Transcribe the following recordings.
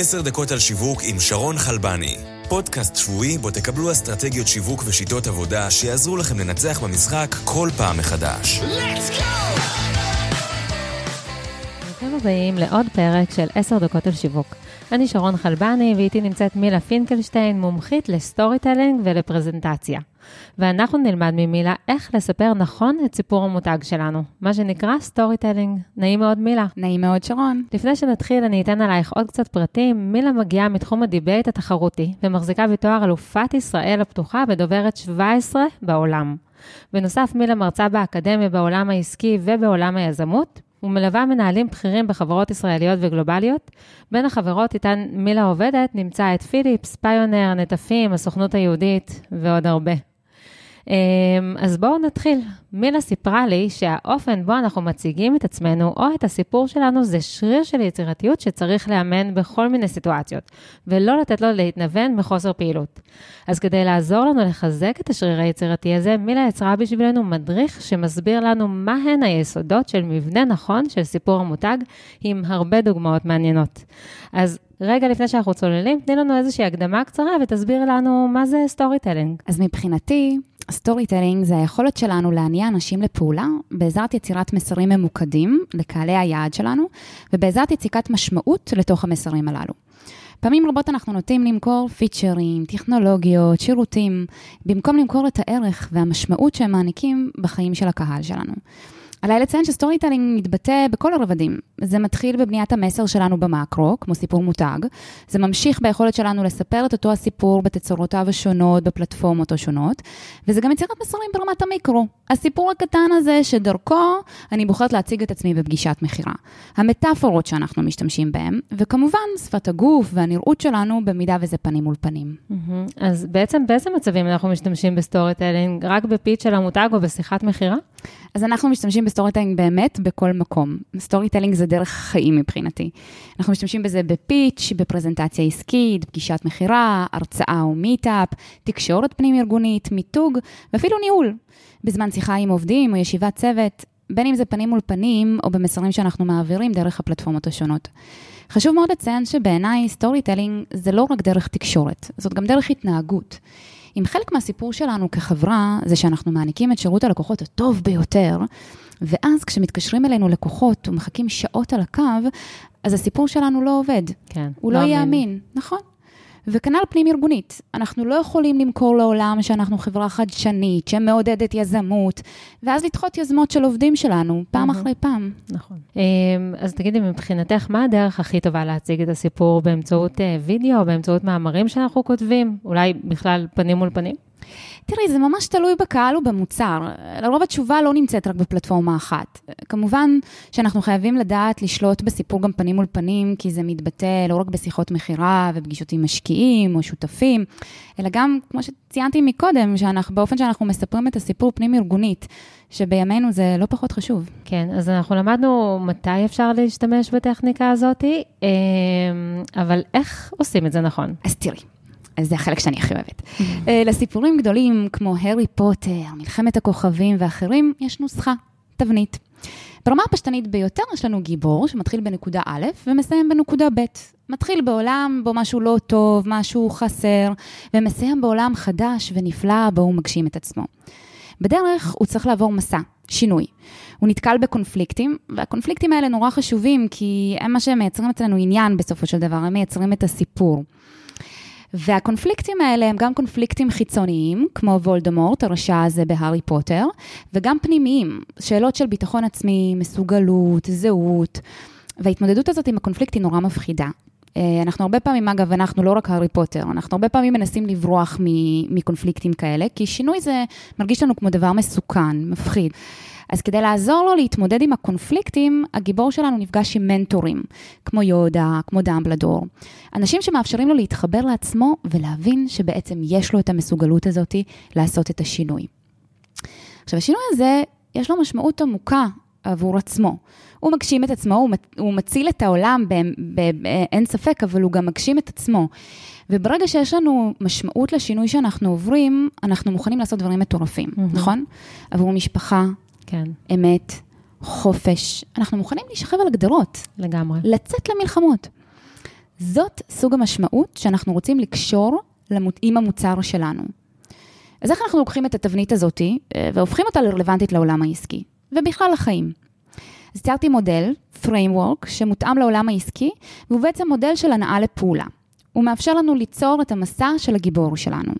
עשר דקות על שיווק עם שרון חלבני. פודקאסט שבועי בו תקבלו אסטרטגיות שיווק ושיטות עבודה שיעזרו לכם לנצח במשחק כל פעם מחדש. ברוכים הבאים לעוד פרק של עשר דקות על שיווק. אני שרון חלבני ואיתי נמצאת מילה פינקלשטיין, מומחית ל storytelling ולפרזנטציה. ואנחנו נלמד ממילה איך לספר נכון את סיפור המותג שלנו, מה שנקרא storytelling. נעים מאוד מילה. נעים מאוד שרון. לפני שנתחיל, אני אתן עלייך עוד קצת פרטים. מילה מגיעה מתחום הדיבייט התחרותי, ומחזיקה בתואר אלופת ישראל הפתוחה ודוברת 17 בעולם. בנוסף, מילה מרצה באקדמיה בעולם העסקי ובעולם היזמות, ומלווה מנהלים בכירים בחברות ישראליות וגלובליות. בין החברות איתן מילה עובדת נמצא את פיליפס, פיונר, נטפים, הסוכנות היהודית ועוד הרבה. אמ, אז בואו נתחיל. מילה סיפרה לי שהאופן בו אנחנו מציגים את עצמנו או את הסיפור שלנו זה שריר של יצירתיות שצריך לאמן בכל מיני סיטואציות, ולא לתת לו להתנוון מחוסר פעילות. אז כדי לעזור לנו לחזק את השריר היצירתי הזה, מילה יצרה בשבילנו מדריך שמסביר לנו מהן היסודות של מבנה נכון של סיפור המותג, עם הרבה דוגמאות מעניינות. אז רגע לפני שאנחנו צוללים, תני לנו איזושהי הקדמה קצרה ותסביר לנו מה זה storytelling. אז מבחינתי, storytelling זה היכולת שלנו להניע אנשים לפעולה בעזרת יצירת מסרים ממוקדים לקהלי היעד שלנו, ובעזרת יציקת משמעות לתוך המסרים הללו. פעמים רבות אנחנו נוטים למכור פיצ'רים, טכנולוגיות, שירותים, במקום למכור את הערך והמשמעות שהם מעניקים בחיים של הקהל שלנו. עליי לציין ש storytelling מתבטא בכל הרבדים. זה מתחיל בבניית המסר שלנו במקרו, כמו סיפור מותג. זה ממשיך ביכולת שלנו לספר את אותו הסיפור בתצורותיו השונות, בפלטפורמות השונות, וזה גם יצירת מסרים ברמת המיקרו. הסיפור הקטן הזה שדרכו אני בוחרת להציג את עצמי בפגישת מכירה. המטאפורות שאנחנו משתמשים בהן, וכמובן שפת הגוף והנראות שלנו במידה וזה פנים מול פנים. אז בעצם באיזה מצבים אנחנו משתמשים ב storytelling? רק ב pitch של המותג או בשיחת מכירה? אז אנחנו משתמשים ב storytelling באמת בכל מקום. storytelling זה דרך חיים מבחינתי. אנחנו משתמשים בזה ב pitch, בפרזנטציה עסקית, פגישת מכירה, הרצאה או meetup, תקשורת פנים-ארגונית, מיתוג ואפילו ניהול. בזמן שיחה עם עובדים או ישיבת צוות, בין אם זה פנים מול פנים או במסרים שאנחנו מעבירים דרך הפלטפורמות השונות. חשוב מאוד לציין שבעיניי storytelling זה לא רק דרך תקשורת, זאת גם דרך התנהגות. אם חלק מהסיפור שלנו כחברה זה שאנחנו מעניקים את שירות הלקוחות הטוב ביותר, ואז כשמתקשרים אלינו לקוחות ומחכים שעות על הקו, אז הסיפור שלנו לא עובד. כן. הוא לא, לא אמין, נכון. וכנ"ל פנים-ארגונית. אנחנו לא יכולים למכור לעולם שאנחנו חברה חדשנית, שמעודדת יזמות, ואז לדחות יוזמות של עובדים שלנו, פעם אחרי פעם. נכון. אמ, אז תגידי, מבחינתך, מה הדרך הכי טובה להציג את הסיפור באמצעות אה, וידאו, או באמצעות מאמרים שאנחנו כותבים? אולי בכלל פנים מול פנים? תראי, זה ממש תלוי בקהל ובמוצר. לרוב התשובה לא נמצאת רק בפלטפורמה אחת. כמובן שאנחנו חייבים לדעת לשלוט בסיפור גם פנים מול פנים, כי זה מתבטא לא רק בשיחות מכירה ופגישות עם משקיעים או שותפים, אלא גם, כמו שציינתי מקודם, שאנחנו, באופן שאנחנו מספרים את הסיפור פנים-ארגונית, שבימינו זה לא פחות חשוב. כן, אז אנחנו למדנו מתי אפשר להשתמש בטכניקה הזאת, אמ, אבל איך עושים את זה נכון? אז תראי. זה החלק שאני הכי אוהבת. אה, לסיפורים גדולים כמו הארי פוטר, מלחמת הכוכבים ואחרים, יש נוסחה, תבנית. ברמה הפשטנית ביותר יש לנו גיבור שמתחיל בנקודה א' ומסיים בנקודה ב'. מתחיל בעולם בו משהו לא טוב, משהו חסר, ומסיים בעולם חדש ונפלא בו הוא מגשים את עצמו. בדרך הוא צריך לעבור מסע, שינוי. הוא נתקל בקונפליקטים, והקונפליקטים האלה נורא חשובים, כי הם מה שהם מייצרים אצלנו עניין בסופו של דבר, הם מייצרים את הסיפור. והקונפליקטים האלה הם גם קונפליקטים חיצוניים, כמו וולדמורט, הרשע הזה בהארי פוטר, וגם פנימיים, שאלות של ביטחון עצמי, מסוגלות, זהות. וההתמודדות הזאת עם הקונפליקט היא נורא מפחידה. אה, אנחנו הרבה פעמים, אגב, אנחנו לא רק הארי פוטר, אנחנו הרבה פעמים מנסים לברוח מקונפליקטים כאלה, כי שינוי זה מרגיש לנו כמו דבר מסוכן, מפחיד. אז כדי לעזור לו להתמודד עם הקונפליקטים, הגיבור שלנו נפגש עם מנטורים, כמו יודה, כמו דמבלדור. אנשים שמאפשרים לו להתחבר לעצמו ולהבין שבעצם יש לו את המסוגלות הזאת לעשות את השינוי. עכשיו, השינוי הזה, יש לו משמעות עמוקה עבור עצמו. הוא מגשים את עצמו, הוא, הוא מציל את העולם, אין ספק, אבל הוא גם מגשים את עצמו. וברגע שיש לנו משמעות לשינוי שאנחנו עוברים, אנחנו מוכנים לעשות דברים מטורפים, mm-hmm. נכון? עבור משפחה, כן. אמת, חופש. אנחנו מוכנים להישכב על הגדרות. לגמרי. לצאת למלחמות. זאת סוג המשמעות שאנחנו רוצים לקשור עם המוצר שלנו. אז איך אנחנו לוקחים את התבנית הזאת אה, והופכים אותה לרלוונטית לעולם העסקי, ובכלל לחיים? אז ציירתי מודל, framework, שמותאם לעולם העסקי, והוא בעצם מודל של הנאה לפעולה. הוא מאפשר לנו ליצור את המסע של הגיבור שלנו.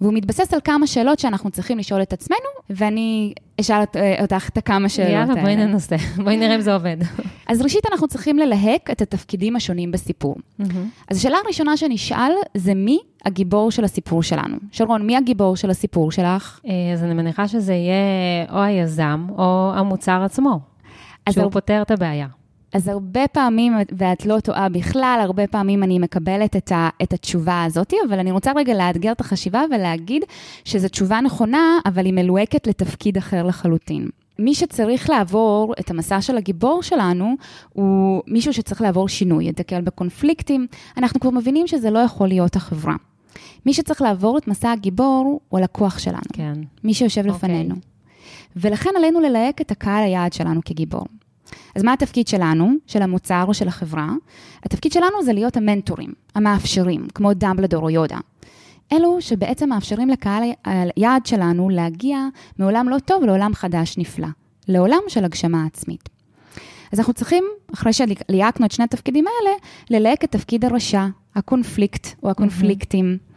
והוא מתבסס על כמה שאלות שאנחנו צריכים לשאול את עצמנו, ואני אשאל אה, אותך את הכמה שאלות האלה. יאללה, בואי ננסה, בואי נראה אם זה עובד. אז ראשית, אנחנו צריכים ללהק את התפקידים השונים בסיפור. אז השאלה הראשונה שנשאל זה מי הגיבור של הסיפור שלנו. שרון, מי הגיבור של הסיפור שלך? אה, אז אני מניחה שזה יהיה או היזם או המוצר עצמו, שהוא. פותר את הבעיה. אז הרבה פעמים, ואת לא טועה בכלל, הרבה פעמים אני מקבלת את, ה, את התשובה הזאת, אבל אני רוצה רגע לאתגר את החשיבה ולהגיד שזו תשובה נכונה, אבל היא מלוהקת לתפקיד אחר לחלוטין. מי שצריך לעבור את המסע של הגיבור שלנו, הוא מישהו שצריך לעבור שינוי, יתקל בקונפליקטים. אנחנו כבר מבינים שזה לא יכול להיות החברה. מי שצריך לעבור את מסע הגיבור הוא הלקוח שלנו. כן. מי שיושב okay. אוקיי. לפנינו. ולכן עלינו ללהק את הקהל היעד שלנו כגיבור. אז מה התפקיד שלנו, של המוצר או של החברה? התפקיד שלנו זה להיות המנטורים, המאפשרים, כמו דמבלדור או יודה. אלו שבעצם מאפשרים לקהל היעד שלנו להגיע מעולם לא טוב לעולם חדש נפלא, לעולם של הגשמה עצמית. אז אנחנו צריכים, אחרי שליהקנו את שני התפקידים האלה, ללהק את תפקיד הרשע, הקונפליקט או הקונפליקטים. Mm-hmm.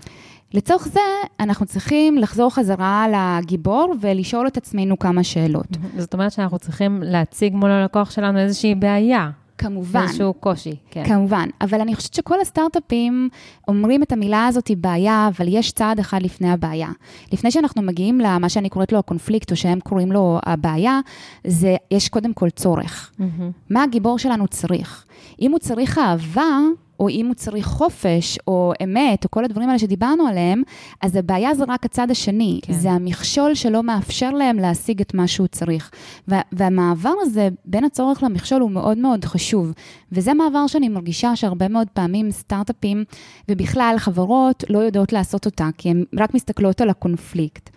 לצורך זה, אנחנו צריכים לחזור חזרה לגיבור ולשאול את עצמנו כמה שאלות. זאת אומרת שאנחנו צריכים להציג מול הלקוח שלנו איזושהי בעיה. כמובן. איזשהו קושי, כן. כמובן, אבל אני חושבת שכל הסטארט-אפים אומרים את המילה הזאת היא בעיה, אבל יש צעד אחד לפני הבעיה. לפני שאנחנו מגיעים למה שאני קוראת לו הקונפליקט, או שהם קוראים לו הבעיה, זה, יש קודם כל צורך. Mm-hmm. מה הגיבור שלנו צריך? אם הוא צריך אהבה, או אם הוא צריך חופש, או אמת, או כל הדברים האלה שדיברנו עליהם, אז הבעיה זה רק הצד השני. כן. זה המכשול שלא מאפשר להם להשיג את מה שהוא צריך. והמעבר הזה בין הצורך למכשול הוא מאוד מאוד חשוב. וזה מעבר שאני מרגישה שהרבה מאוד פעמים סטארט-אפים, ובכלל חברות, לא יודעות לעשות אותה, כי הן רק מסתכלות על הקונפליקט.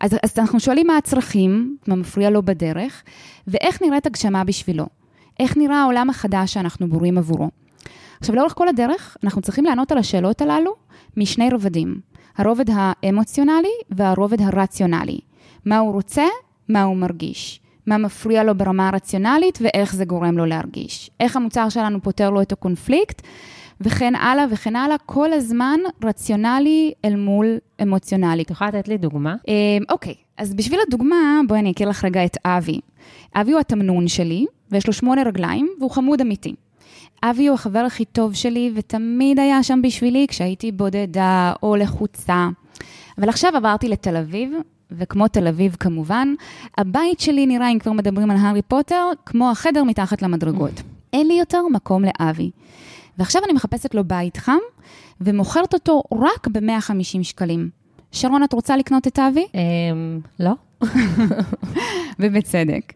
אז, אז אנחנו שואלים מה הצרכים, מה מפריע לו בדרך, ואיך נראית הגשמה בשבילו. איך נראה העולם החדש שאנחנו בורים עבורו. עכשיו, לאורך כל הדרך, אנחנו צריכים לענות על השאלות הללו משני רבדים, הרובד האמוציונלי והרובד הרציונלי. מה הוא רוצה, מה הוא מרגיש. מה מפריע לו ברמה הרציונלית ואיך זה גורם לו להרגיש. איך המוצר שלנו פותר לו את הקונפליקט, וכן הלאה וכן הלאה, כל הזמן רציונלי אל מול אמוציונלי. את יכולה לתת לי דוגמה? אמ, אוקיי, אז בשביל הדוגמה, בואי אני אכיר לך רגע את אבי. אבי הוא התמנון שלי, ויש לו שמונה רגליים, והוא חמוד אמיתי. אבי הוא החבר הכי טוב שלי, ותמיד היה שם בשבילי כשהייתי בודדה או לחוצה. אבל עכשיו עברתי לתל אביב, וכמו תל אביב כמובן, הבית שלי נראה, אם כבר מדברים על הארי פוטר, כמו החדר מתחת למדרגות. אין לי יותר מקום לאבי. ועכשיו אני מחפשת לו בית חם, ומוכרת אותו רק ב-150 שקלים. שרון, את רוצה לקנות את אבי? אמ, לא. ובצדק.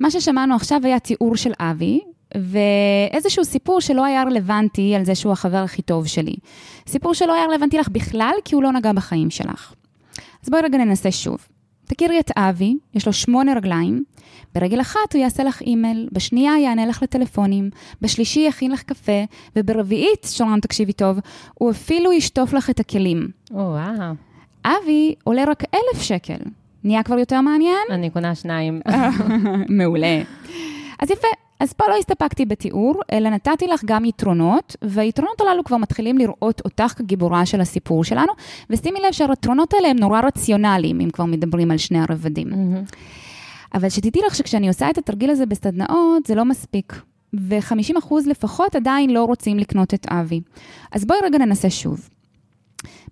מה ששמענו עכשיו היה תיאור של אבי, ואיזשהו סיפור שלא היה רלוונטי על זה שהוא החבר הכי טוב שלי. סיפור שלא היה רלוונטי לך בכלל, כי הוא לא נגע בחיים שלך. אז בואי רגע ננסה שוב. תכירי את אבי, יש לו שמונה רגליים, ברגל אחת הוא יעשה לך אימייל, בשנייה יענה לך לטלפונים, בשלישי יכין לך קפה, וברביעית, שרון, תקשיבי טוב, הוא אפילו ישטוף לך את הכלים. וואו. אבי עולה רק אלף שקל. נהיה כבר יותר מעניין? אני קונה שניים. מעולה. אז יפה, אז פה לא הסתפקתי בתיאור, אלא נתתי לך גם יתרונות, והיתרונות הללו כבר מתחילים לראות אותך כגיבורה של הסיפור שלנו, ושימי לב שהיתרונות האלה הם נורא רציונליים, אם כבר מדברים על שני הרבדים. Mm-hmm. אבל שתדעי לך שכשאני עושה את התרגיל הזה בסדנאות, זה לא מספיק. ו-50% לפחות עדיין לא רוצים לקנות את אבי. אז בואי רגע ננסה שוב.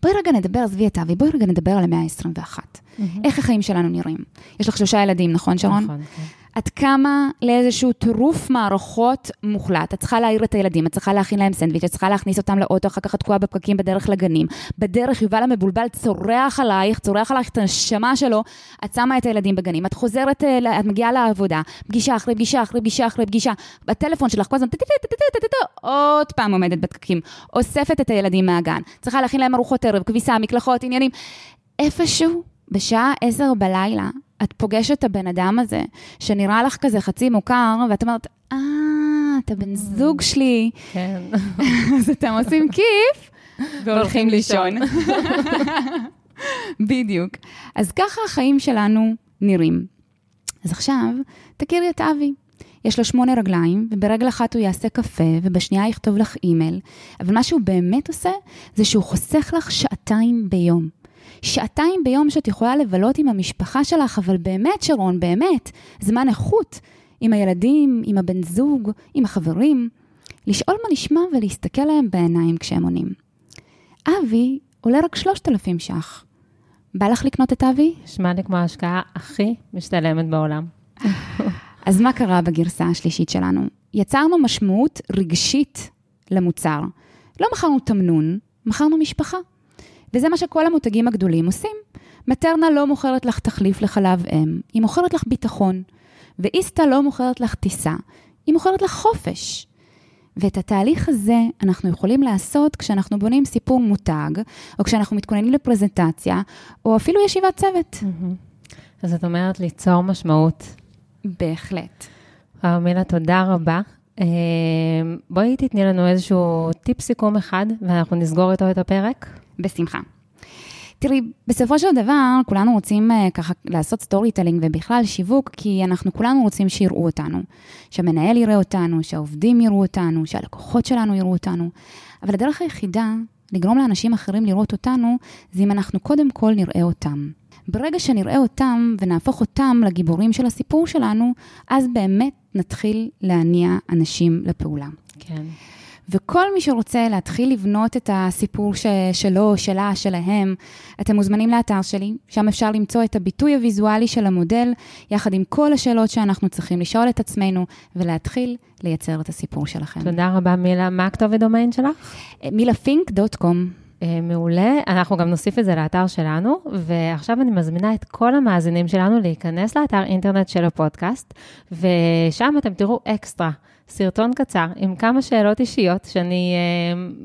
בואי רגע נדבר, עזבי את אבי, בואי רגע נדבר על המאה ה-21. Mm-hmm. איך החיים שלנו נראים? יש לך שלושה ילדים, נכון, שרון? נכון, כן. עד כמה לאיזשהו טירוף מערכות מוחלט. את צריכה להעיר את הילדים, את צריכה להכין להם סנדוויץ', את צריכה להכניס אותם לאוטו, אחר כך את תקועה בפקקים בדרך לגנים. בדרך יובל המבולבל צורח עלייך, צורח עלייך את הנשמה שלו, את שמה את הילדים בגנים, את חוזרת, אה, את מגיעה לעבודה, פגישה אחרי פגישה אחרי פגישה אחרי פגישה, בטלפון שלך כל הזמן, עוד פעם עומדת בפקקים, אוספת את הילדים מהגן, צריכה להכין להם ארוחות ערב, כביסה, מקלחות, עניינים. איפשהו, בשעה עשר בלילה, את פוגשת את הבן אדם הזה, שנראה לך כזה חצי מוכר, ואת אומרת, אה, אתה בן זוג שלי. כן. אז אתם עושים כיף והולכים לישון. בדיוק. אז ככה החיים שלנו נראים. אז עכשיו, תכירי את אבי. יש לו שמונה רגליים, וברגל אחת הוא יעשה קפה, ובשנייה יכתוב לך אימייל, אבל מה שהוא באמת עושה, זה שהוא חוסך לך שעתיים ביום. שעתיים ביום שאת יכולה לבלות עם המשפחה שלך, אבל באמת, שרון, באמת, זמן איכות. עם הילדים, עם הבן זוג, עם החברים. לשאול מה נשמע ולהסתכל להם בעיניים כשהם עונים. אבי עולה רק 3,000 ש"ח. בא לך לקנות את אבי? נשמע לי כמו ההשקעה הכי משתלמת בעולם. אז מה קרה בגרסה השלישית שלנו? יצרנו משמעות רגשית למוצר. לא מכרנו תמנון, מכרנו משפחה. וזה מה שכל המותגים הגדולים עושים. מטרנה לא מוכרת לך תחליף לחלב אם, היא מוכרת לך ביטחון. ואיסתא לא מוכרת לך טיסה, היא מוכרת לך חופש. ואת התהליך הזה אנחנו יכולים לעשות כשאנחנו בונים סיפור מותג, או כשאנחנו מתכוננים לפרזנטציה, או אפילו ישיבת צוות. אז את אומרת ליצור משמעות. בהחלט. וואו, מילה, תודה רבה. אה, בואי תתני לנו איזשהו טיפ סיכום אחד, ואנחנו נסגור איתו את הפרק. בשמחה. תראי, בסופו של דבר, כולנו רוצים אה, ככה לעשות storytelling ובכלל שיווק, כי אנחנו כולנו רוצים שיראו אותנו. שהמנהל יראה אותנו, שהעובדים יראו אותנו, שהלקוחות שלנו יראו אותנו. אבל הדרך היחידה לגרום לאנשים אחרים לראות אותנו, זה אם אנחנו קודם כל נראה אותם. ברגע שנראה אותם ונהפוך אותם לגיבורים של הסיפור שלנו, אז באמת נתחיל להניע אנשים לפעולה. כן. וכל מי שרוצה להתחיל לבנות את הסיפור ש- שלו, שלה, שלהם, אתם מוזמנים לאתר שלי, שם אפשר למצוא את הביטוי הוויזואלי של המודל, יחד עם כל השאלות שאנחנו צריכים לשאול את עצמנו, ולהתחיל לייצר את הסיפור שלכם. תודה רבה, מילה. מה הכתובת דומיין שלך? מילהפינק.קום. אה, מעולה, אנחנו גם נוסיף את זה לאתר שלנו, ועכשיו אני מזמינה את כל המאזינים שלנו להיכנס לאתר אינטרנט של הפודקאסט, ושם אתם תראו אקסטרה. סרטון קצר עם כמה שאלות אישיות, שאני,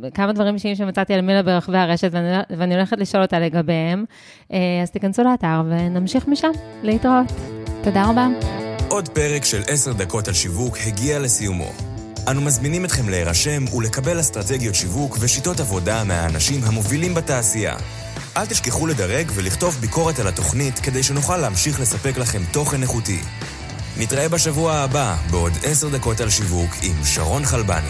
אה, כמה דברים אישיים שמצאתי על מילה ברחבי הרשת ואני, ואני הולכת לשאול אותה לגביהם. אה, אז תיכנסו לאתר ונמשיך משם. להתראות. תודה רבה. עוד פרק של עשר דקות על שיווק הגיע לסיומו. אנו מזמינים אתכם להירשם ולקבל אסטרטגיות שיווק ושיטות עבודה מהאנשים המובילים בתעשייה. אל תשכחו לדרג ולכתוב ביקורת על התוכנית כדי שנוכל להמשיך לספק לכם תוכן איכותי. נתראה בשבוע הבא בעוד עשר דקות על שיווק עם שרון חלבני.